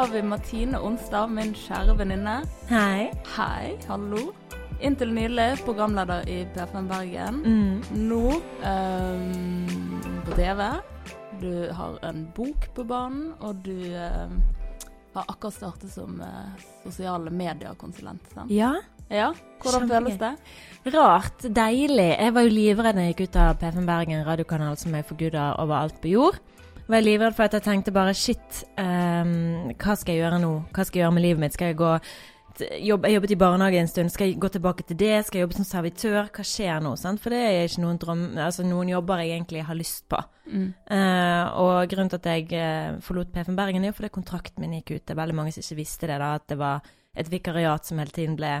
har vi Martine Onsdag, min kjære venninne. Hei. Hei, hallo. Inntil nylig programleder i P5 Bergen. Mm. Nå um, på TV. Du har en bok på banen, og du ehm, har akkurat startet som uh, sosiale mediekonsulent. Sant? Ja, Ja, hvordan Kjempegøy. føles det? rart. Deilig. Jeg var jo livredd da jeg gikk ut av P5 Bergen, radiokanal som jeg forguda overalt på jord. Var jeg livredd for at jeg tenkte bare shit, um, hva skal jeg gjøre nå? Hva skal jeg gjøre med livet mitt? Skal jeg gå jobb, Jeg jobbet i barnehage en stund, skal jeg gå tilbake til det? Skal jeg jobbe som servitør? Hva skjer nå? Sant? For det er ikke noen drøm, altså noen jobber jeg egentlig har lyst på. Mm. Uh, og grunnen til at jeg uh, forlot P5 Bergen, er jo fordi kontrakten min gikk ut. Det er veldig mange som ikke visste det, da, at det var et vikariat som hele tiden ble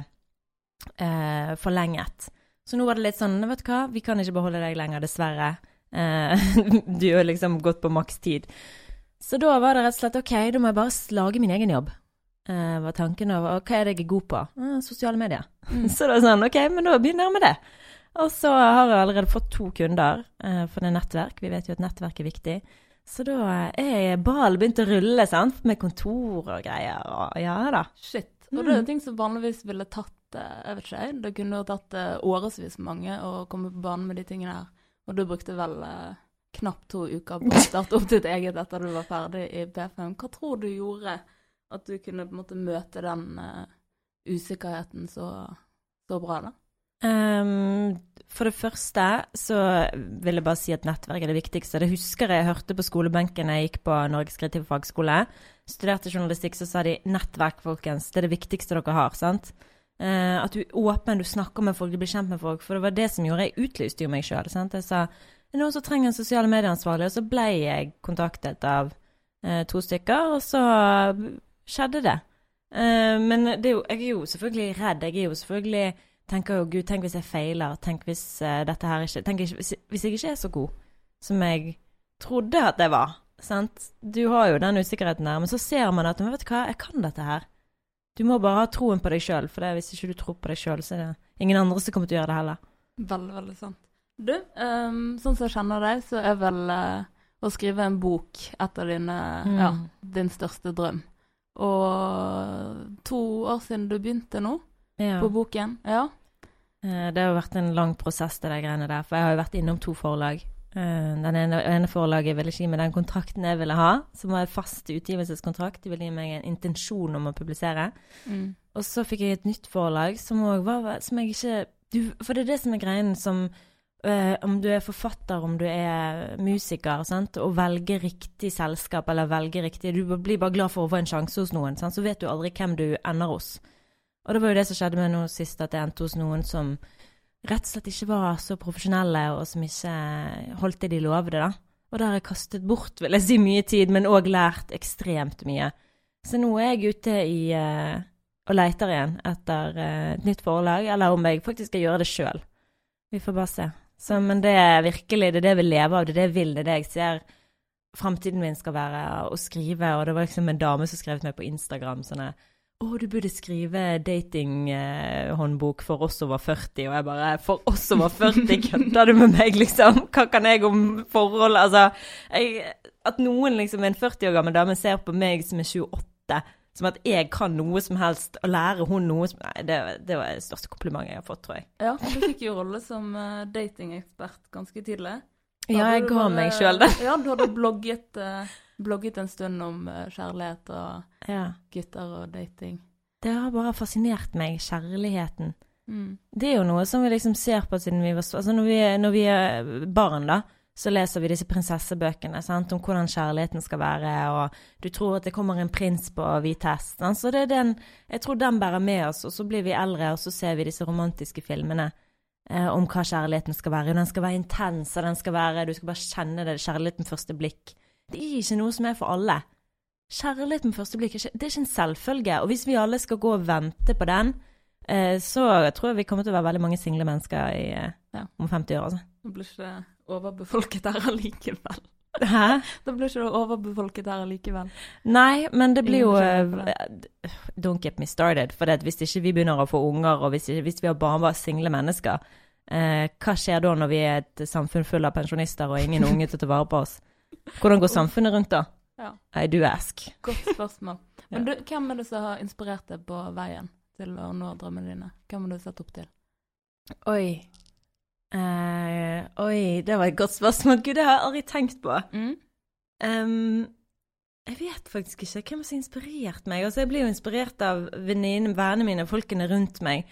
uh, forlenget. Så nå var det litt sånn, vet du hva, vi kan ikke beholde deg lenger, dessverre. Eh, du har liksom gått på makstid. Så da var det rett og slett ok, da må jeg bare lage min egen jobb. Eh, var tanken over hva er det jeg er god på? Eh, sosiale medier. Mm. Så da sånn, ok, men da begynner jeg med det. Og så har jeg allerede fått to kunder, for det er nettverk. Vi vet jo at nettverk er viktig. Så da er ballen begynt å rulle, sant, med kontor og greier. Og ja da. Shit. Og Mm. det er ting som vanligvis ville tatt jeg vet ikke, det kunne jo tatt årevis mange å komme på banen med de tingene her. Og du brukte vel eh, knapt to uker på å starte opp ditt eget etter du var ferdig i P5. Hva tror du gjorde at du kunne på en måte møte den eh, usikkerheten så, så bra, da? Um, for det første så vil jeg bare si at nettverk er det viktigste. Det husker jeg hørte på skolebenken jeg gikk på Norges kreative fagskole. Studerte journalistikk, så sa de nettverk, folkens. Det er det viktigste dere har. sant? Eh, at du er åpen, du snakker med folk, du blir kjent med folk. For det var det som gjorde Jeg utlyste jo meg sjøl. Jeg sa det er noen som trenger en sosiale medieansvarlig, og så ble jeg kontaktet av uh, to stykker, og så skjedde det. Uh, men det er jo, jeg er jo selvfølgelig redd. Jeg er jo selvfølgelig tenker jo gud, tenk hvis jeg feiler, tenk hvis dette her ikke tenk hvis, hvis jeg ikke er så god som jeg trodde at jeg var. Sant? Du har jo den usikkerheten der, men så ser man at men vet du hva, jeg kan dette her. Du må bare ha troen på deg sjøl, for det, hvis ikke du tror på deg sjøl, så er det ingen andre som kommer til å gjøre det heller. Veldig, veldig sant. Du, um, sånn som jeg kjenner deg, så er vel uh, å skrive en bok et av dine Mm. Ja, din største drøm. Og to år siden du begynte nå Ja. på boken. Ja. Eh, Det har jo vært en lang prosess, det der greiene der. For jeg har jo vært innom to forlag. Eh, Den ene, ene forlaget ville ikke gi meg den kontrakten jeg ville ha, som var en fast utgivelseskontrakt. De ville gi meg en intensjon om å publisere. Mm. Og så fikk jeg et nytt forlag som òg var Som jeg ikke du, For det er det som er greien som øh, Om du er forfatter, om du er musiker, sant, og velger riktig selskap eller velger riktig Du blir bare glad for å få en sjanse hos noen, sant, så vet du aldri hvem du ender hos. Og det var jo det som skjedde med nå sist, at jeg endte hos noen som rett og slett ikke var så profesjonelle, og som ikke holdt det de lovde, da. Og der har jeg kastet bort, vil jeg si, mye tid, men òg lært ekstremt mye. Så nå er jeg ute i uh, og leter igjen etter eh, et nytt forlag, eller om jeg faktisk skal gjøre det sjøl. Vi får bare se. Så, men det er virkelig det er det vi lever av, det er det jeg vil, det er det jeg ser framtiden min skal være å skrive. Og det var liksom en dame som skrev til meg på Instagram sånn å, du burde skrive datinghåndbok for oss over 40. Og jeg bare For oss over 40, kødder du med meg, liksom? Hva kan jeg om forhold Altså, jeg, at noen liksom, en 40 år gammel dame ser på meg som er 28 som at jeg kan noe som helst, og lærer hun noe som Nei, det, det var det største komplimentet jeg har fått, tror jeg. ja, du fikk jo rolle som eh, datingekspert ganske tidlig. Da Ja, jeg ga meg sjøl det. Ja, du hadde blogget, eh, blogget en stund om eh, kjærlighet og Ja. gutter og dating. Det har bare fascinert meg, kjærligheten. Mm. Det er jo noe som vi liksom ser på siden vi var små. Altså når vi, når vi er barn, da, så leser vi disse prinsessebøkene sant? om hvordan kjærligheten skal være, og du tror at det kommer en prins på hvit hest. Så det er den Jeg tror den bærer med oss, og så blir vi eldre, og så ser vi disse romantiske filmene eh, om hva kjærligheten skal være. Den skal være intens, og den skal være Du skal bare kjenne det, kjærligheten første blikk. Det er ikke noe som er for alle. Kjærlighet med første blikk det er ikke en selvfølge. Og hvis vi alle skal gå og vente på den, eh, så tror jeg vi kommer til å være veldig mange single mennesker i, eh, Ja. om 50 år. Altså. Nå blir ikke det overbefolket her allikevel. Hæ? Da blir ikke det overbefolket her allikevel. Nei, men det blir jo eh, Don't get me started. For det, hvis ikke vi begynner å få unger, og hvis, ikke, hvis vi har barn bare single mennesker, eh, hva skjer da når vi er et samfunn full av pensjonister og ingen unge til å ta vare på oss? Hvordan går samfunnet rundt da? Ja. I do ask. Godt spørsmål. Men du, hvem er det som har inspirert deg på veien til å nå drømmene dine? Hvem har du sett opp til? Oi. Eh, oi, det var et godt spørsmål. Gud, det har jeg aldri tenkt på. Mm? Um, jeg vet faktisk ikke hvem som har inspirert meg. Altså, jeg blir jo inspirert av venninnene, vennene mine, folkene rundt meg.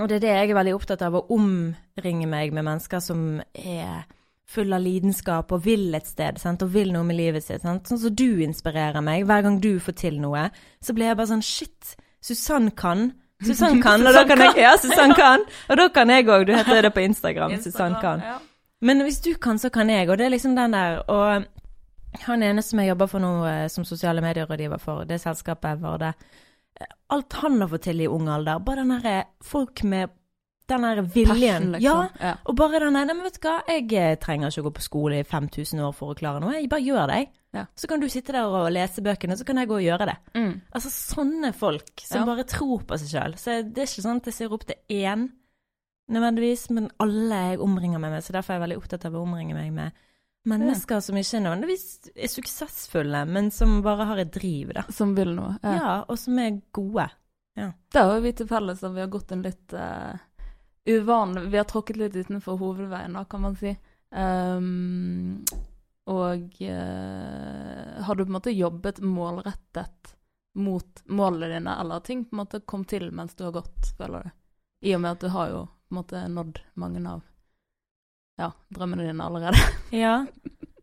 Og det er det jeg er veldig opptatt av, å omringe meg med mennesker som er full av lidenskap og vil et sted, sant? og vil noe med livet sitt. Sant? Sånn som du inspirerer meg. Hver gang du får til noe, så blir jeg bare sånn Shit, Susann kan. Susann kan, og da kan jeg Ja, Susann kan. Og da kan jeg òg. Du heter det på Instagram. Susann kan. Men hvis du kan, så kan jeg. Og det er liksom den der Og han ene som jeg jobber for nå eh, som sosiale medierådgiver for, det selskapet var det Alt han har fått til i ung alder, bare den derre folk med den der viljen. Passion, liksom. Ja, ja. og bare den der vet du hva, jeg eh, trenger ikke å gå på skole i 5000 år for å klare noe. Jeg bare gjør det, jeg. Ja. Så kan du sitte der og lese bøkene, så kan jeg gå og gjøre det. Mm. Altså sånne folk som Ja. bare tror på seg sjøl. Så det er ikke sånn at jeg ser opp til én nødvendigvis, men alle jeg omringer meg med. Så derfor er jeg veldig opptatt av å omringe meg med mennesker som ikke nødvendigvis er suksessfulle, men som bare har et driv, da. Som vil noe. Ja, Ja. og som er gode. Det har vi til felles at vi har gått en litt uh, uvanlig Vi har tråkket litt utenfor hovedveien, da, kan man si. Um, og uh, har du på en måte jobbet målrettet mot målene dine, eller har ting på en måte kom til mens du har gått, føler du? I og med at du har jo på en måte nådd mange av ja, drømmene dine allerede. Ja.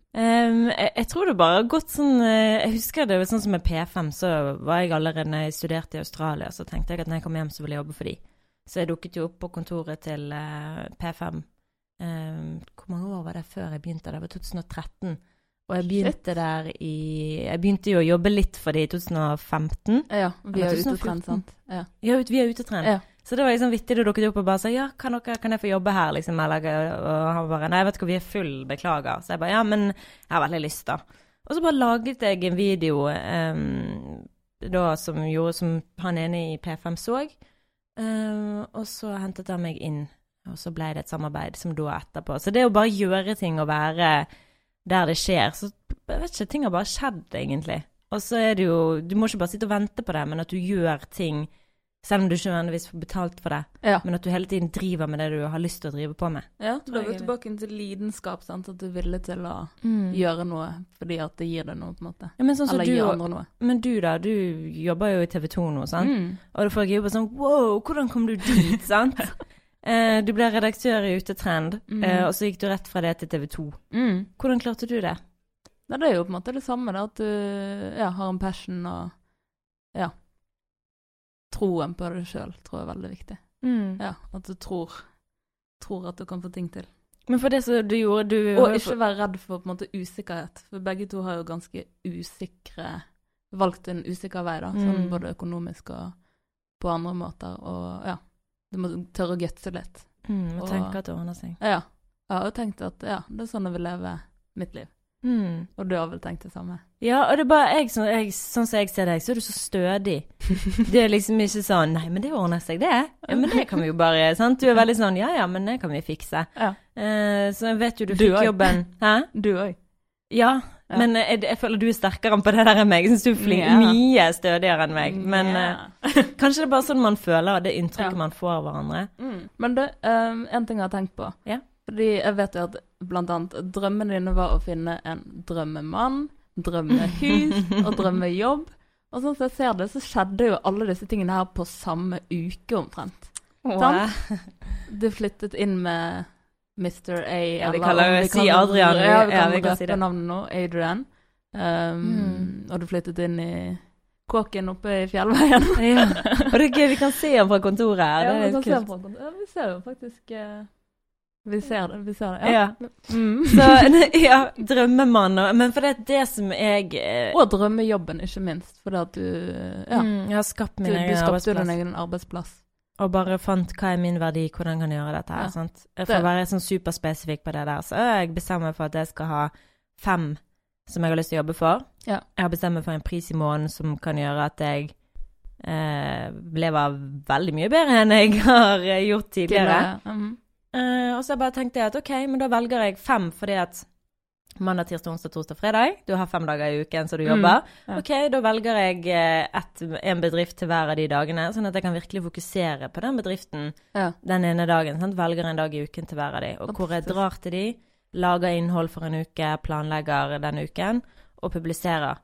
Um, jeg, jeg tror det bare har gått sånn eh, Jeg husker det var sånn som med P5, så var jeg allerede når jeg studerte i Australia, så tenkte jeg at når jeg kom hjem, så ville jeg jobbe for de. Så jeg dukket jo opp på kontoret til eh, P5. Em, hvor mange år var det før jeg begynte? Det var 2013. Og jeg begynte der i Jeg begynte jo å jobbe litt for det i 2015. Ja, vi er ute og trent, 2014. sant? Ja. Ja, vi er utetrent. Ja. Så det var liksom vittig da dukket opp og bare sa ja, kan, dere, kan jeg få jobbe her, liksom? Eller, og han bare nei, vet du hva, vi er full, beklager. Så jeg bare ja, men jeg har veldig lyst, da. Og så bare laget jeg en video um, da som gjorde som han ene i P5 så. Em, og så hentet han meg inn, og så ble det et samarbeid som da etterpå. Så det å bare gjøre ting og være der det skjer, så jeg vet ikke, ting har bare skjedd, egentlig. Og så er det jo Du må ikke bare sitte og vente på det, men at du gjør ting selv om du ikke nødvendigvis får betalt for det, ja. men at du hele tiden driver med det du har lyst til å drive på med. Ja, da går vi tilbake til lidenskap, sant? At du er villig til å gjøre noe fordi at det gir deg noe, på en måte. Ja, men sånn som Eller du, gir andre noe. men du da, du jobber jo i TV 2 nå, sant? Mm. Og da får jeg jo bare sånn wow, hvordan kom du dit, sant? eh, du ble redaktør i Utetrend, Mm. eh, og så gikk du rett fra det til TV 2. Mm. Hvordan klarte du det? Nei, det er jo på en måte det samme, da, at du ja, har en passion og ja, troen på deg sjøl, tror jeg er veldig viktig. Ja, At du tror, tror at du kan få ting til. Men for det som du gjorde, du Og ikke være redd for måte usikkerhet, for begge to har jo ganske usikre Valgt en usikker vei, da, sånn Mm. både økonomisk og på andre måter. Og ja, du må tørre å gutse litt. mm, og og- tenke at det ordner seg. Ja. Jeg har jo tenkt at ja, det er sånn jeg vil leve mitt liv. Mm. Og du har vel tenkt det samme? Ja, og det er bare jeg, så, jeg, sånn som jeg ser deg, så er du så stødig. Det er liksom ikke sånn Nei, men det ordner seg, det. Ja, men det kan vi jo bare sant? Du er veldig sånn Ja ja, men det kan vi fikse. Ja. Eh, så jeg vet jo du, Du fikk også. jobben Hæ? Du òg. Ja. Ja. Men jeg, jeg føler du er sterkere på det der enn meg. Jeg syns du er flink, Ja. mye stødigere enn meg. Men eh, kanskje det er bare sånn man føler, det inntrykket Ja. man får av hverandre. Mm. Men det, um, en ting jeg har tenkt på. Ja. Fordi jeg vet jo at blant annet drømmene dine var å finne en drømmemann, drømmehus og drømmejobb. Og sånn som jeg ser det, så skjedde jo alle disse tingene her på samme uke omtrent. Sant? Du flyttet inn med Mr. A, Ja, vi eller kaller om det- si Adrian, Ja, vi ja, kan vi kan si det. navnet nå. Adrian. Um, Mm. Og du flyttet inn i kåken oppe i fjellveien. Ja. Og det er gøy, vi kan se ham fra kontoret her. Ja, Det vi, kan se fra kontoret. ja, vi ser jo faktisk eh, Vi ser det. Vi ser det. Ja. Mm. Så ja, drømmemann og Men for det er det som jeg eh, Og drømmejobben, ikke minst. Fordi at du ja, mm, Jeg har skapt du, min du egen skapte jo din arbeidsplass. egen arbeidsplass. Og bare fant hva er min verdi, hvordan kan jeg gjøre dette her. Ja. sant? For Det- å være sånn superspesifikk på det der, så har jeg bestemt meg for at jeg skal ha fem som jeg har lyst til å jobbe for. Ja. Jeg har bestemt meg for en pris i måneden som kan gjøre at jeg eh, lever veldig mye bedre enn jeg har eh, gjort tidligere. Mm. Eh, og så bare tenkte jeg at ok, men da velger jeg fem fordi at Mandag, tirsdag, onsdag, torsdag, fredag. Du har fem dager i uken så du Mm, jobber. ja. Ok, da velger jeg et, en bedrift til hver av de dagene, sånn at jeg kan virkelig fokusere på den bedriften Ja. den ene dagen. Sant? Velger en dag i uken til hver av de. Og hvor jeg drar til de, lager innhold for en uke, planlegger den uken, og publiserer.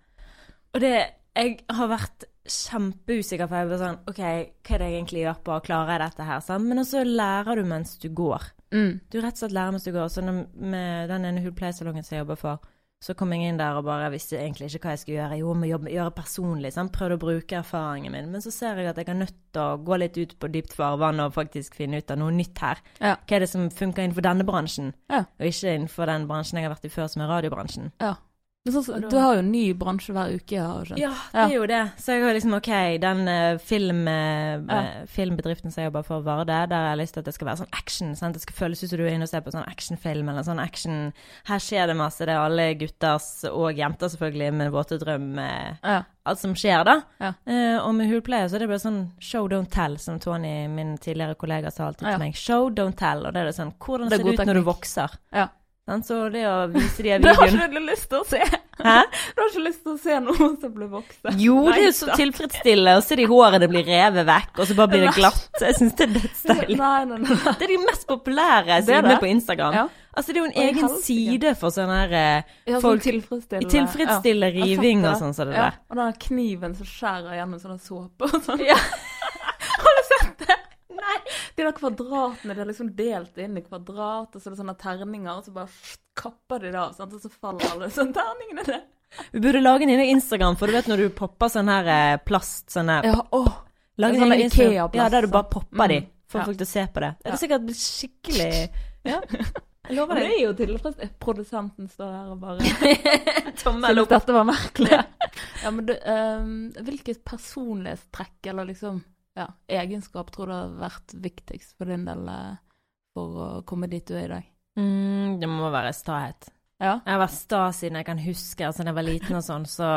Og det Jeg har vært kjempeusikker, for jeg var sånn OK, hva er det jeg egentlig gjør på, klarer jeg dette her? Sånn? Men også lærer du mens du går. Mm. Du rett og slett lærer mens du går. Så med den ene hudpleiesalongen som jeg jobber for, så kom jeg inn der og bare visste egentlig ikke hva jeg skulle gjøre. Jo, må jobbe, gjøre personlig. Sant? Prøvde å bruke erfaringen min. Men så ser jeg at jeg er nødt til å gå litt ut på dypt farvann og faktisk finne ut av noe nytt her. Ja. Hva er det som funker innenfor denne bransjen, Ja. og ikke innenfor den bransjen jeg har vært i før, som er radiobransjen. ja. Sånn, du har jo en ny bransje hver uke, har du skjønt. Ja, det er jo det. Så jeg har liksom OK, den eh, film, eh, Ja. filmbedriften som jeg jobber for, Varde, der har jeg lyst til at det skal være sånn action. Sant? Det skal føles ut som du er inne og ser på sånn actionfilm eller sånn action Her skjer det masse. Det er alle gutters, og jenter selvfølgelig, med våte drøm. eh, Ja. Alt som skjer, da. Ja. Uh, og med hulpleier så er det bare sånn show, don't tell, som Tony, min tidligere kollega, sa alltid til meg. Show, don't tell. Og det er det sånn Hvordan Det er ser det ut ut når du vokser? Ja. Så det å vise de videoene Det har ikke du lyst til å se. Hæ? Du har ikke lyst til å se noen som blir voksen. Jo, det er jo så tilfredsstillende. Så er de hårene blir revet vekk, og så bare blir det glatt. Jeg syns det er dødsdeilig. Det er de mest populære Det sidene på Instagram. Ja. Altså, det er jo en egen side for sånn her eh, Ja, Folk- sånn tilfredsstille. Tilfredsstille Ja. Riving og sånn som det ja. der. Og den kniven som skjærer gjennom sånne såpe og sånn. Ja. Har du sett det? Nei. De der kvadratene, de er liksom delt inn i kvadrat, og så er det sånne terninger, og så bare kapper de det sant? og så faller alle sånne terningene ned. Vi burde lage en inne Instagram, for du vet når du popper sånn her eh, plast sånn her Ja, åh. Lage en sånn egen Ikea-plast, Ja, der du bare popper popper de. for Ja. folk til å se på det. Det Ja. er sikkert skikkelig Ja. Jeg lover deg. det er jo tilfredsstillende. Produsenten står der og bare Tommel opp. dette var merkelig. Ja, men du, um, hvilket personlighetstrekk eller liksom ja, egenskap tror du har vært viktigst for din del eh, for å komme dit du er i dag? Mm, det må være stahet. Ja. Jeg har vært sta siden jeg kan huske, altså da jeg var liten og sånn, så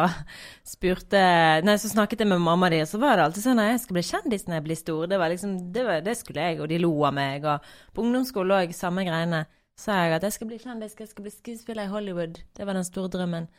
spurte Nei, så snakket jeg med mamma di, og så var det alltid sånn at jeg skal bli kjendis når jeg blir stor. Det var liksom, det, var, det skulle jeg, og de lo av meg. Og på ungdomsskolen òg, samme greiene. Sa jeg at jeg skal bli kjendis, jeg skal bli skuespiller i Hollywood. Det var den store drømmen.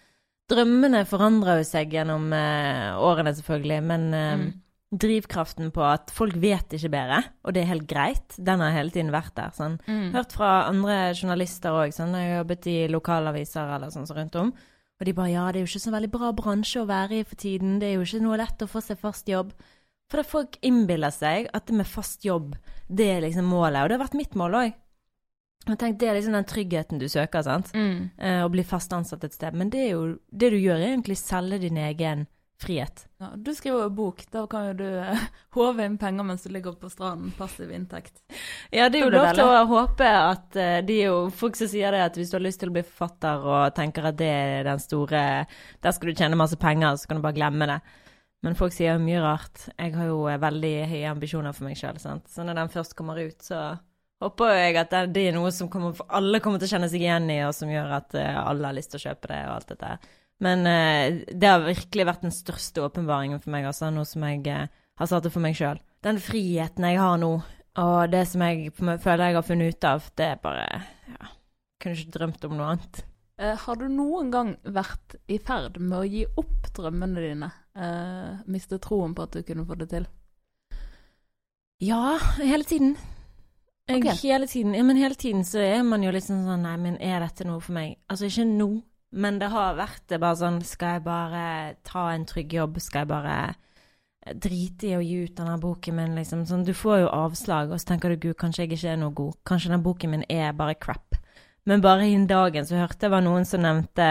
Drømmene forandra jo seg gjennom eh, årene, selvfølgelig, men eh, Mm. Drivkraften på at folk vet ikke bedre, og det er helt greit, den har hele tiden vært der. sånn. Mm. Hørt fra andre journalister òg, sånn, jeg har jobbet i lokalaviser eller sånn så rundt om. Og de bare ja, det er jo ikke så veldig bra bransje å være i for tiden, det er jo ikke noe lett å få seg fast jobb. For da folk innbiller seg at det med fast jobb, det er liksom målet. Og det har vært mitt mål òg. Det er liksom den tryggheten du søker, sant. Mm. Eh, å bli fast ansatt et sted. Men det er jo det du gjør, er egentlig selge din egen frihet. Ja, du skriver jo bok, da kan jo du eh, håve inn penger mens du ligger på stranden, passiv inntekt. Ja, det er jo lov til å håpe at eh, de jo folk som sier det, at hvis du har lyst til å bli forfatter og tenker at det er den store Der skal du tjene masse penger, så kan du bare glemme det. Men folk sier jo mye rart. Jeg har jo eh, veldig høye ambisjoner for meg sjøl, sant. Så når den først kommer ut, så håper jeg at det, er noe som kommer, alle kommer til å kjenne seg igjen i, og som gjør at alle har lyst til å kjøpe det og alt dette. her. Men eh, det har virkelig vært den største åpenbaringen for meg, altså. Noe som jeg eh, har satt det for meg sjøl. Den friheten jeg har nå, og det som jeg føler jeg har funnet ut av, det er bare ja, Kunne ikke drømt om noe annet. Eh, har du noen gang vært i ferd med å gi opp drømmene dine? Uh, miste troen på at du kunne få det til? Ja, hele tiden. Jeg, okay. Hele tiden. Ja, men hele tiden så er man jo liksom sånn Nei, men er dette noe for meg? Altså ikke nå, men det har vært det bare sånn Skal jeg bare ta en trygg jobb? Skal jeg bare drite i å gi ut denne boken min, liksom? Sånn, du får jo avslag, og så tenker du gud, kanskje jeg ikke er noe god. Kanskje den boken min er bare crap. Men bare innen dagen så hørte jeg var noen som nevnte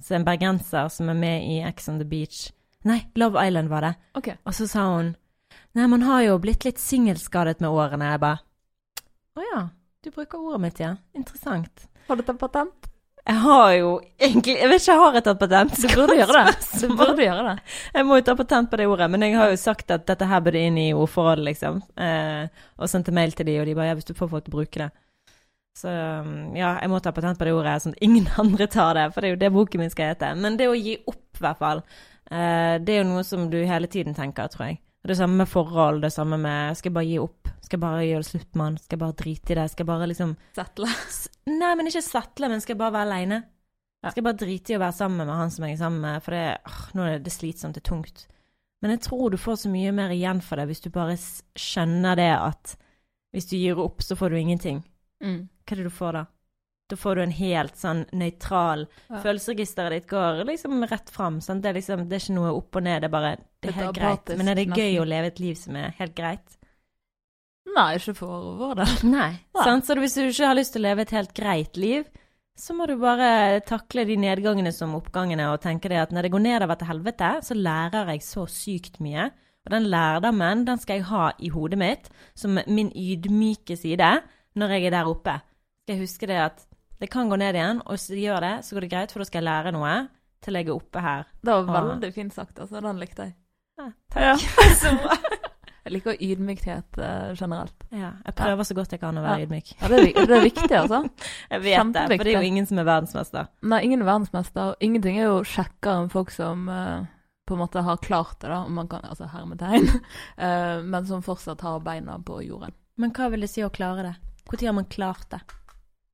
så en bergenser som er med i Ex on the Beach. Nei, Love Island var det. Okay. Og så sa hun Nei, man har jo blitt litt singelskadet med årene. Jeg bare Å ja, du bruker ordet mitt, ja. Interessant. Har du tatt patent? Jeg har jo egentlig Jeg vet ikke, jeg har jeg tatt patent? Du burde gjøre det. Du burde gjøre det. Jeg må jo ta patent på det ordet, men jeg har jo sagt at dette her burde inn i ordforrådet, liksom. Eh, og sendte mail til de, og de bare ja, hvis du får folk til å bruke det. Så um, ja, jeg må ta patent på det ordet, sånn at ingen andre tar det, for det er jo det boken min skal hete. Men det å gi opp, i hvert fall, eh, det er jo noe som du hele tiden tenker, tror jeg. Det samme med forhold, det samme med Skal jeg bare gi opp? Skal jeg bare gjøre det slutt med han? Skal jeg bare drite i det? Skal jeg bare liksom Settle. Nei, men ikke settle, men skal jeg bare være aleine? Ja. Skal jeg bare drite i å være sammen med han som jeg er sammen med, for det, åh, nå er det slitsomt, det er tungt. Men jeg tror du får så mye mer igjen for det hvis du bare skjønner det at hvis du gir opp, så får du ingenting. Mm. Hva er det du får da? Da får du en helt sånn nøytral Ja. Følelsesregisteret ditt går liksom rett fram. Sant? Det, er liksom, det er ikke noe opp og ned, det er bare det er helt greit. apatisk, Men er det gøy nesten. å leve et liv som er helt greit? Nei, ikke for vår del. Nei. Ja. Sant? Så hvis du ikke har lyst til å leve et helt greit liv, så må du bare takle de nedgangene som oppgangene og tenke det at når det går nedover til helvete, så lærer jeg så sykt mye. Og den lærdommen, den skal jeg ha i hodet mitt som min ydmyke side når jeg er der oppe. Skal jeg huske det at det kan gå ned igjen, og hvis det gjør det, så går det greit, for da skal jeg lære noe til jeg er oppe her. Det var veldig fint sagt, altså. Den likte jeg. Ja, Ja. Så bra. Jeg liker ydmykhet uh, generelt. Ja, jeg prøver så godt jeg kan å være Ja. ydmyk. Ja, det er, det er viktig, altså. Jeg vet det, for det er jo ingen som er verdensmester. Nei, ingen er verdensmester. og Ingenting er jo kjekkere enn folk som uh, på en måte har klart det, da, om man kan, altså hermetegn, uh, men som fortsatt har beina på jorden. Men hva vil det si å klare det? Når har man klart det?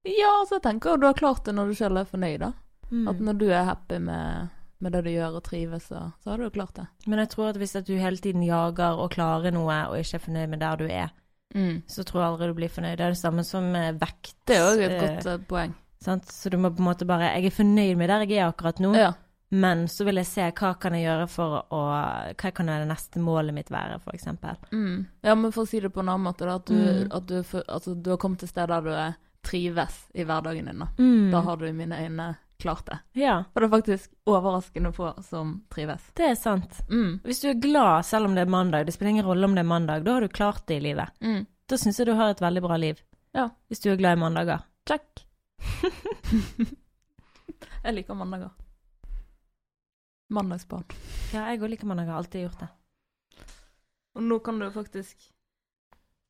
Ja, så jeg tenker jo du har klart det når du selv er fornøyd, da. Mm. At når du er happy med, med det du gjør og trives, så, så har du jo klart det. Men jeg tror at hvis at du hele tiden jager og klarer noe, og ikke er fornøyd med der du er, så tror jeg aldri du blir fornøyd. Det er det samme som vekt. Det er jo et eh, godt eh, poeng. sant? Så du må på en måte bare Jeg er fornøyd med der jeg er akkurat nå, Ja. men så vil jeg se hva kan jeg gjøre for å Hva kan det neste målet mitt være, eksempel. Mm. ja, men for å si det på en annen måte, da, at, du, Mm. at du, for, altså, du har kommet til sted der du er, trives i hverdagen din. Da. Mm. da har du i mine øyne klart det. Ja, Og det er faktisk overraskende få som trives. det er sant. Mm. Hvis du er glad selv om det er mandag, det spiller ingen rolle om det er mandag, da har du klart det i livet. Mm. Da syns jeg du har et veldig bra liv. Ja. Hvis du er glad i mandager. Check. jeg liker mandager. Mandagsbarn. Ja, jeg òg liker mandager. Alltid gjort det. Og nå kan du faktisk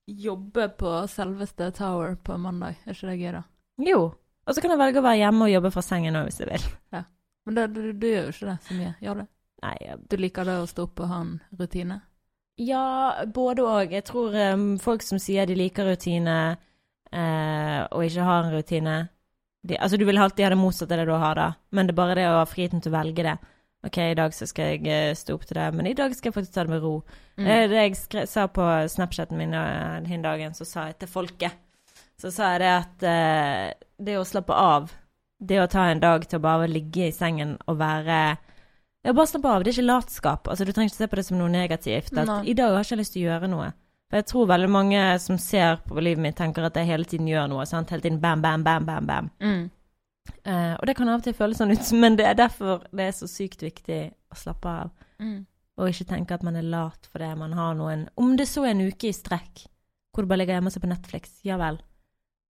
jobbe på selveste Tower på mandag. Er ikke det gøy, da? Jo. Og så kan jeg velge å være hjemme og jobbe fra sengen nå, hvis jeg vil. Men det, du, du gjør jo ikke det så mye, gjør du? Nei, jeg- Du liker det å stå opp og ha en rutine? ja, både òg. Jeg tror um, folk som sier de liker rutine, uh, og ikke har en rutine de, Altså, du vil alltid ha det motsatte av det du har, da. Men det er bare det å ha friheten til å velge det. OK, i dag så skal jeg eh, stå opp til det, men i dag skal jeg faktisk ta det med ro. Mm. Eh, Det jeg skre, sa på Snapchaten min eh, den dagen, så sa jeg til folket Så sa jeg det at uh, det å slappe av, det å ta en dag til å bare ligge i sengen og være Ja, bare slappe av. Det er ikke latskap. Altså, du trenger ikke se på det som noe negativt. At Nei. i dag har jeg ikke lyst til å gjøre noe. For jeg tror veldig mange som ser på livet mitt, tenker at jeg hele tiden gjør noe. Sant? Hele tiden bam, bam, bam, bam, bam. Mm. Eh, og det kan av og til føles sånn ut, men det er derfor det er så sykt viktig å slappe av. Mm. Og ikke tenke at man er lat fordi man har noen Om det så er en uke i strekk hvor du bare ligger hjemme og ser på Netflix, ja vel.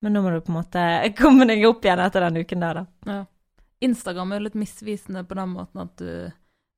Men nå må du på en måte komme deg opp igjen etter den uken der, da. Ja. Instagram er jo litt misvisende på den måten at du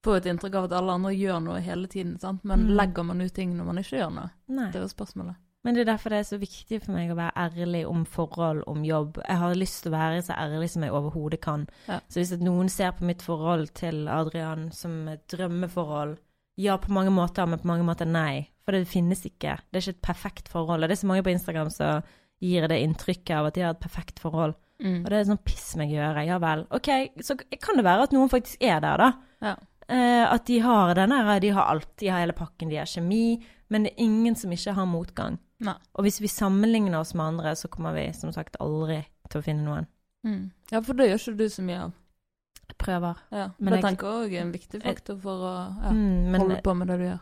får et inntrykk av at alle andre gjør noe hele tiden, sant? men Mm. legger man ut ting når man ikke gjør noe? Nei. Det er jo spørsmålet. Men det er derfor det er så viktig for meg å være ærlig om forhold, om jobb. Jeg har lyst til å være så ærlig som jeg overhodet kan. Ja. Så hvis noen ser på mitt forhold til Adrian som et drømmeforhold, ja, på mange måter, men på mange måter nei. For det finnes ikke. Det er ikke et perfekt forhold. Og det er så mange på Instagram som gir det inntrykket av at de har et perfekt forhold. Mm. Og det er sånn piss meg gjøre. Ja vel. OK, så kan det være at noen faktisk er der, da. Ja. Eh, at de har den der, de har alt. De har hele pakken, de har kjemi. Men det er ingen som ikke har motgang. Nei. Og hvis vi sammenligner oss med andre, så kommer vi som sagt aldri til å finne noen. Mm. Ja, for det gjør ikke du så mye av. Jeg prøver. Ja. Men det jeg- tenker òg er en viktig faktor for å ja, Mm, men holde på med det du gjør.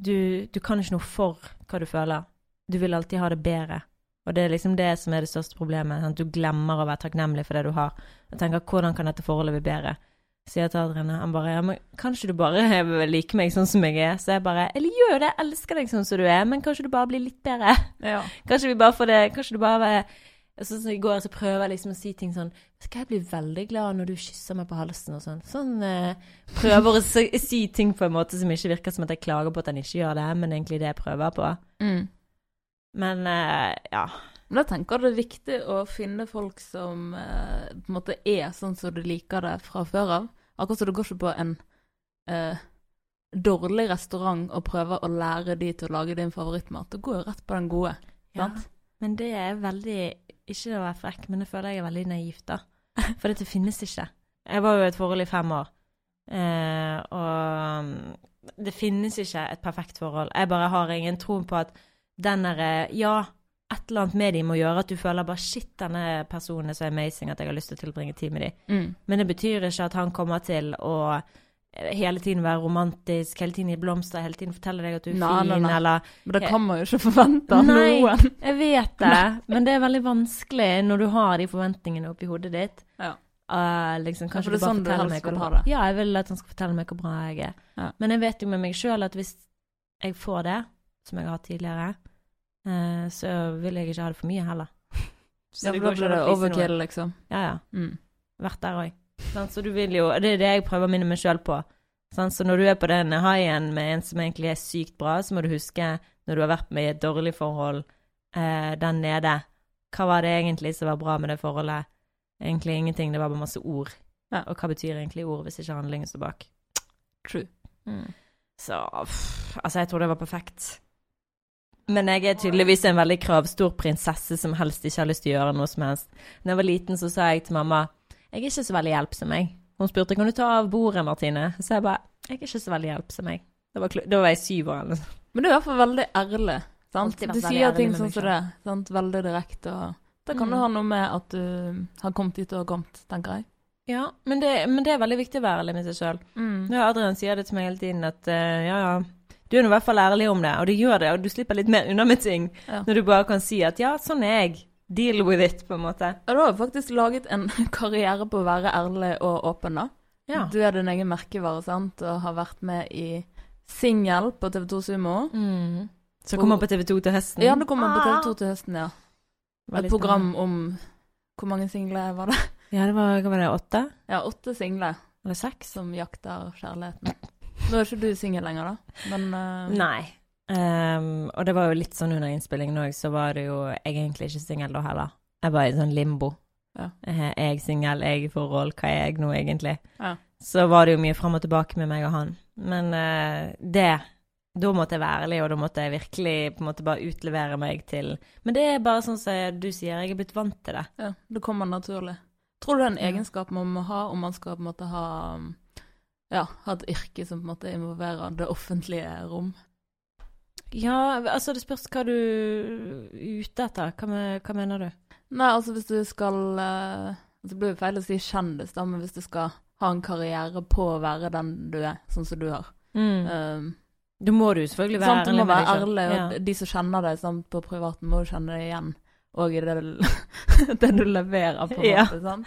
du, du kan ikke noe for hva du føler. Du vil alltid ha det bedre. Og det er liksom det som er det største problemet. Sant? Du glemmer å være takknemlig for det du har. Og tenker 'hvordan kan dette forholdet bli bedre'? Sier jeg til Adrian, han bare 'ja, men kanskje du bare liker meg sånn som jeg er'? Så jeg bare 'eller gjør jo det, jeg elsker deg sånn som du er, men kanskje du bare blir litt bedre'? Ja. Kanskje vi bare får det Kanskje du bare Sånn som i går, så prøver jeg liksom å si ting sånn Skal jeg bli veldig glad når du kysser meg på halsen og sånn? Sånn eh, Prøver å si, si ting på en måte som ikke virker som at jeg klager på at han ikke gjør det, men egentlig det jeg prøver på. Mm. Men eh, ja. Men jeg tenker det er viktig å finne folk som eh, på en måte er sånn som du liker det fra før av. Akkurat som du går ikke på en eh, dårlig restaurant og prøver å lære de til å lage din favorittmat. Du går jo rett på den gode. ja. Sant? Men det er veldig Ikke å være frekk, men det føler jeg er veldig naivt, da. For dette finnes ikke. Jeg var jo i et forhold i fem år. Eh, og mm, det finnes ikke et perfekt forhold. Jeg bare har ingen tro på at den derre Ja, et eller annet med de må gjøre at du føler bare Shit, denne personen er så amazing at jeg har lyst til å tilbringe tid med de. Mm. Men det betyr ikke at han kommer til å eh, hele tiden være romantisk, hele tiden gi blomster, hele tiden fortelle deg at du er Nei, nei, fin, nei. eller Men det kan man jo ikke forvente av Nei. noen. Jeg vet det, men det er veldig vanskelig når du har de forventningene oppi hodet ditt. Ja. Uh, liksom, Ja, kanskje det er du bare sånn forteller meg hvor bra det. Ja, jeg vil at han skal fortelle meg hvor bra jeg er. Ja. Men jeg vet jo med meg sjøl at hvis jeg får det, som jeg har hatt tidligere, eh, så vil jeg ikke ha det for mye heller. Så Ja, for da blir det overkill, noe. liksom. Ja, ja. Mm. Vært der òg. Så du vil jo Det er det jeg prøver å minne meg sjøl på. Så når du er på den high-en med en som egentlig er sykt bra, så må du huske, når du har vært med i et dårlig forhold den der nede, hva var det egentlig som var bra med det forholdet? Egentlig ingenting, det var bare masse ord. Ja. Og hva betyr egentlig ord hvis ikke handlingen står bak? True. Så pff, altså, jeg tror det var perfekt. Men jeg er tydeligvis en veldig kravstor prinsesse som helst ikke har lyst til å gjøre noe som helst. Da jeg var liten, så sa jeg til mamma jeg er ikke så veldig hjelpsom, jeg. Hun spurte kan du ta av bordet, Martine. Så jeg bare jeg er ikke så veldig hjelpsom, jeg. Da var, da var jeg syv år eller noe. Men du er i hvert fall veldig ærlig. Sant? Du sier ærlig ting sånn som det. Sant? Veldig direkte. Og Da kan Mm. det ha noe med at du har kommet dit du har kommet, tenker jeg. Ja, men det, men det er veldig viktig å være ærlig med seg sjøl. Mm. Ja, Adrian sier det til meg hele tiden at uh, ja, ja, du er nå i hvert fall ærlig om det, og du gjør det, og du slipper litt mer unna med ting Ja. når du bare kan si at ja, sånn er jeg. Deal with it, på en måte. Ja, du har faktisk laget en karriere på å være ærlig og åpen, da. Ja. Du er din egen merkevare, sant, og har vært med i Singel på TV2 Sumo. Mm. Så kommer på TV2 til høsten. Ja, det kommer på TV2 til høsten, ja. Et program om Hvor mange singler var det? Ja, det var, hva var det, åtte? Ja, åtte singler Eller seks? som jakter kjærligheten. Nå er ikke du singel lenger, da, men uh... Nei. Um, og det var jo litt sånn under innspillingen òg, så var det jo er egentlig ikke singel da heller. Jeg var i sånn limbo. Ja. Eh, jeg singel, jeg i forhold, hva er jeg nå egentlig? Ja. Så var det jo mye fram og tilbake med meg og han. Men uh, det Da måtte jeg være ærlig, og da måtte jeg virkelig på en måte bare utlevere meg til Men det er bare sånn som du sier, jeg er blitt vant til det. ja, det kommer naturlig. Tror du det er en egenskap man må ha om man skal på en måte ha um, ja, ha et yrke som på en måte involverer det offentlige rom? Ja, altså det spørs hva du er ute etter. Hva, hva mener du? Nei, altså hvis du skal eh, Det blir jo feil å si kjendis, da, men hvis du skal ha en karriere på å være den du er, sånn som du har um, Da må du selvfølgelig være sant, du må være ærlig, og Ja. de som kjenner deg sant, på privaten, må jo kjenne deg igjen. Og i det, det du leverer, på en Ja. måte. Sant?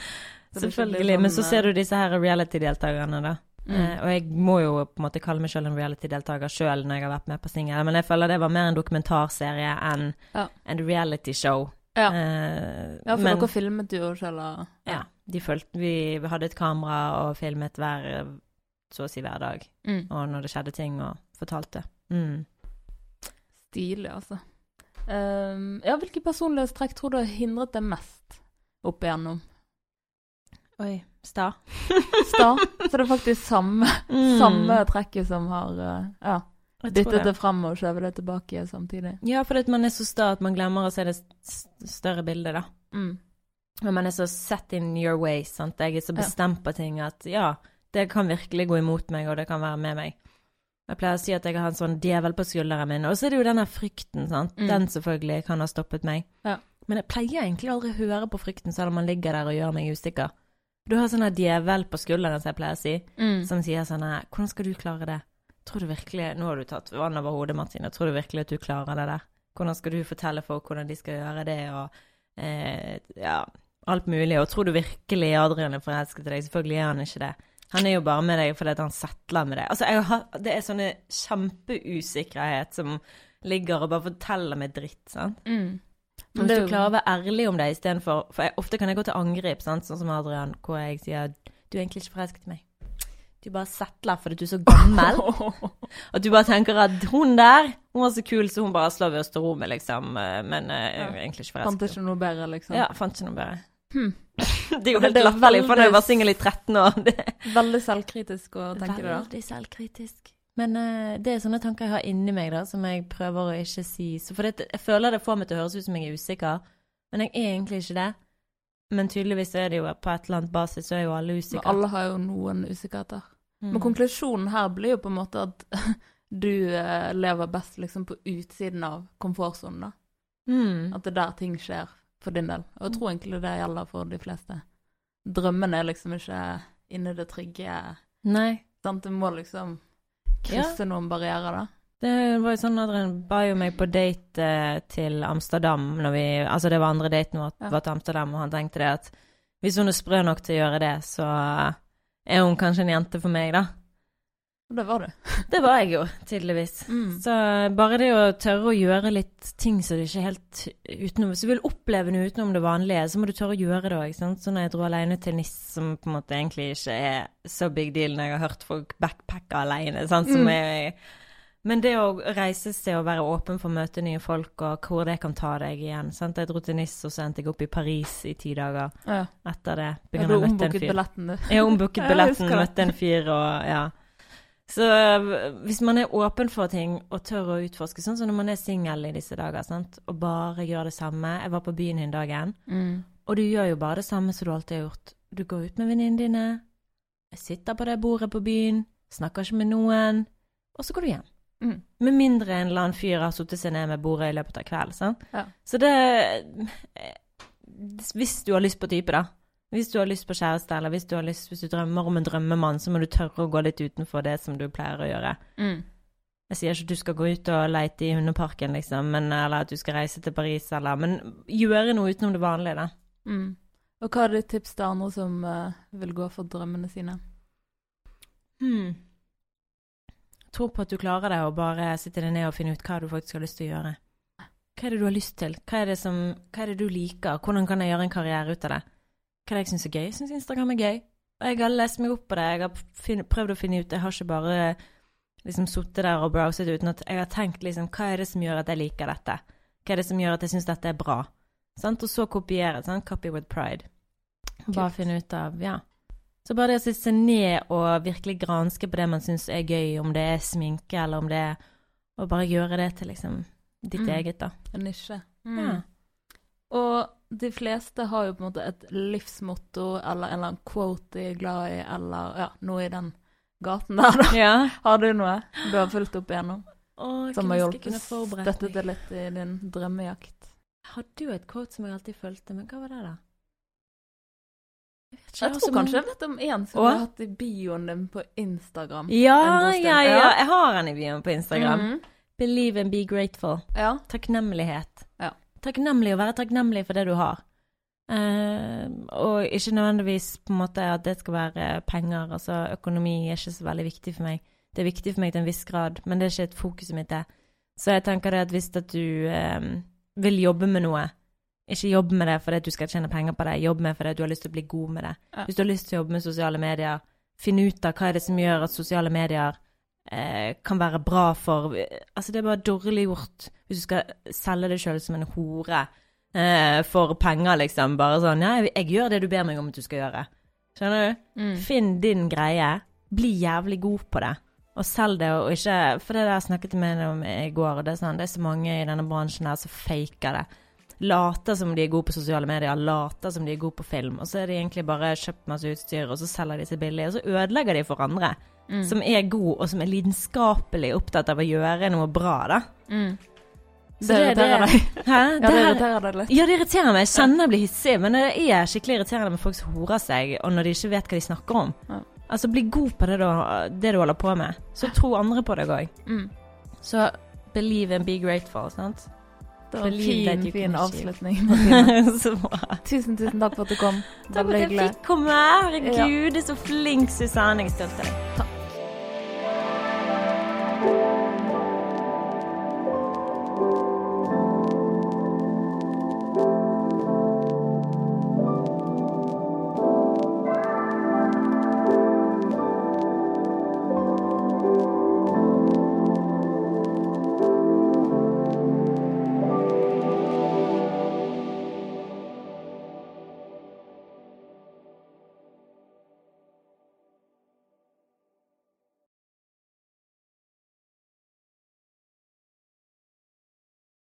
Så Selvfølgelig. Men så sånn, ser du disse her reality-deltakerne, da. Mm. Eh, og jeg må jo på en måte kalle meg selv en reality-deltaker sjøl når jeg har vært med på Singel, men jeg føler det var mer en dokumentarserie enn Ja. en reality-show. Ja. Eh, Ja, for men dere filmet jo selv. og- ja, de fulgte vi, vi hadde et kamera og filmet hver så å si hver dag. Mm. Og når det skjedde ting, og fortalte. Mm. Stilig, altså. Um, ja, hvilke personlighetstrekk tror du har hindret deg mest opp igjennom? Oi. Sta. Sta? Så det er faktisk samme, Mm. samme trekket som har uh, ja, dyttet det frem og skjøvet det tilbake samtidig. Ja, fordi man er så sta at man glemmer å se det større bildet, da. Mm. Men man er så set in your way, sant. Jeg er så bestemt på ting at ja, det kan virkelig gå imot meg, og det kan være med meg. Jeg pleier å si at jeg har en sånn djevel på skulderen min, og så er det jo denne frykten, sant. Mm. Den selvfølgelig kan ha stoppet meg. Ja. Men jeg pleier egentlig aldri å høre på frykten selv om man ligger der og gjør meg usikker. Du har sånn djevel på skulderen, som jeg pleier å si, Mm. som sier sånn her Hvordan skal du klare det? Tror du virkelig Nå har du tatt vann over hodet, Martine. Tror du virkelig at du klarer det der? Hvordan skal du fortelle folk hvordan de skal gjøre det, og eh, ja, alt mulig. Og tror du virkelig Adrian er forelsket i deg? Selvfølgelig er han ikke det. Han er jo bare med deg fordi han settler med deg. Altså, har, det er sånne kjempeusikkerhet som ligger og bare forteller meg dritt, sant. Mm. Men hvis du klarer å være ærlig om det istedenfor For jeg, ofte kan jeg gå til angrep, sant? sånn som Adrian, hvor jeg sier du er egentlig ikke forelsket i meg. Du bare settler fordi du er så gammel. At du bare tenker at hun der, hun var så kul, så hun bare slår ved med, liksom. Men eh, jeg er egentlig ikke Fant ikke noe bedre, liksom. Ja, fant ikke noe bedre. Hmm. Det er jo helt er latterlig, for jeg var veldig- singel i 13 år. Det Veldig selvkritisk å tenke det, da. Veldig selvkritisk. Men uh, det er sånne tanker jeg har inni meg, da, som jeg prøver å ikke si. Så for det, jeg føler det får meg til å høres ut som jeg er usikker, men jeg er egentlig ikke det. Men tydeligvis er det jo på et eller annet basis så er jo alle usikre. alle har jo noen usikkerheter. Mm. Men konklusjonen her blir jo på en måte at du eh, lever best liksom på utsiden av komfortsonen, da. Mm. At det er der ting skjer for din del. Og jeg tror egentlig det gjelder for de fleste. Drømmene er liksom ikke inni det trygge Nei. sant? Det må liksom krysse noen barrierer, da. Det var jo sånn at Adrian ba jo meg på date eh, til Amsterdam når vi Altså det var andre daten vår Ja. var til Amsterdam, og han tenkte det at hvis hun er sprø nok til å gjøre det, så er hun kanskje en jente for meg, da. Og det var du. Det var jeg jo, tydeligvis. Mm. Så bare det å tørre å gjøre litt ting som du ikke helt utenom Hvis du vil oppleve noe utenom det vanlige, så må du tørre å gjøre det òg. Så når jeg dro alene til NIS, som på en måte egentlig ikke er så big deal når jeg har hørt folk backpacke alene, sant, som Mm. er Men det å reise seg og være åpen for å møte nye folk, og hvor det kan ta deg igjen. Sant? Jeg dro til NIS, og så endte jeg opp i Paris i ti dager Ja. etter det. Du har ombooket billetten, du. Jeg ombooket billetten, møtte en fyr og ja. Så øh, hvis man er åpen for ting og tør å utforske, sånn som når man er singel i disse dager, sant? og bare gjør det samme Jeg var på byen den dag Mm. og du gjør jo bare det samme som du alltid har gjort. Du går ut med venninnene dine, sitter på det bordet på byen, snakker ikke med noen, og så går du hjem. Mm. Med mindre en eller annen fyr har satt seg ned med bordet i løpet av kvelden. Ja. Så det eh, Hvis du har lyst på type, da. Hvis du har lyst på kjæreste, eller hvis du, har lyst, hvis du drømmer om en drømmemann, så må du tørre å gå litt utenfor det som du pleier å gjøre. Mm. Jeg sier ikke at du skal gå ut og leite i hundeparken, liksom, men, eller at du skal reise til Paris, eller Men gjøre noe utenom det vanlige, da. Mm. Og hva er ditt tips til andre som uh, vil gå for drømmene sine? Hmm. Tro på at du klarer det, og bare sitte deg ned og finne ut hva du faktisk har lyst til å gjøre. Hva er det du har lyst til? Hva er det, som, hva er det du liker? Hvordan kan jeg gjøre en karriere ut av det? Hva er det jeg syns er gøy? Jeg syns Instagram er gøy. Og jeg har lest meg opp på det. Jeg har prøvd å finne ut Jeg har ikke bare liksom sittet der og browset uten at jeg har tenkt liksom Hva er det som gjør at jeg liker dette? Hva er det som gjør at jeg syns dette er bra? Sant? Og så kopiere. Sant? Copy with pride. Bare Kult. finne ut av Ja. Så bare det å sitte seg ned og virkelig granske på det man syns er gøy, om det er sminke eller om det er Og bare gjøre det til liksom ditt Mm. eget, da. En nisje. Ja. Og de fleste har jo på en måte et livsmotto eller en eller annen quote de er glad i, eller ja, noe i den gaten der, da. ja. Har du noe du har fulgt opp igjennom? Åh, Som har hjulpet støttet deg litt i din drømmejakt? Jeg hadde jo et quote som jeg alltid fulgte, men hva var det, da? Jeg, ikke, Jeg jeg tror kanskje jeg vet om en som Å? har hatt i bioen din på Instagram. Ja, ja, ja. Jeg har en i bioen på Instagram. Mhm. Believe and be grateful. Ja. Takknemlighet. Takknemlig, å være takknemlig for det du har. Eh, og ikke nødvendigvis på en måte at det skal være penger. Altså økonomi er ikke så veldig viktig for meg. Det er viktig for meg til en viss grad, men det er ikke et fokuset mitt, det. Så jeg tenker det at hvis at du eh, vil jobbe med noe, ikke jobb med det fordi du skal tjene penger på det, jobb med det fordi du har lyst til å bli god med det. Ja. Hvis du har lyst til å jobbe med sosiale medier, finn ut av hva er det som gjør at sosiale medier eh, kan være bra for Altså, det er bare dårlig gjort hvis du skal selge deg sjøl som en hore eh, for penger, liksom. Bare sånn Ja, jeg, jeg gjør det du ber meg om at du skal gjøre. Skjønner du? Mm. Finn din greie. Bli jævlig god på det. Og selg det, og ikke For det der snakket med deg om i går, og det er sånn Det er så mange i denne bransjen her som faker det. Later som de er gode på sosiale medier, later som de er gode på film, og så er de egentlig bare kjøpt masse utstyr, og så selger de seg billig, og så ødelegger de for andre Mm. som er god, og som er lidenskapelig opptatt av å gjøre noe bra, da. Mm. Så Det irriterer deg? Hæ? Ja, det Det irriterer deg litt. ja, det irriterer meg. Jeg kjenner jeg blir hissig, men det er skikkelig irriterende med folk som horer seg, og når de ikke vet hva de snakker om. Ja. Altså, bli god på det du, det du holder på med. Så tro andre på deg òg. Mm. Så believe and be grateful, sant? Det var en fin, fin avslutning. Tusen, tusen takk for at du kom. Takk for at jeg fikk komme. Herregud, du er så flink, Susanne. Jeg er stolt av deg. Takk.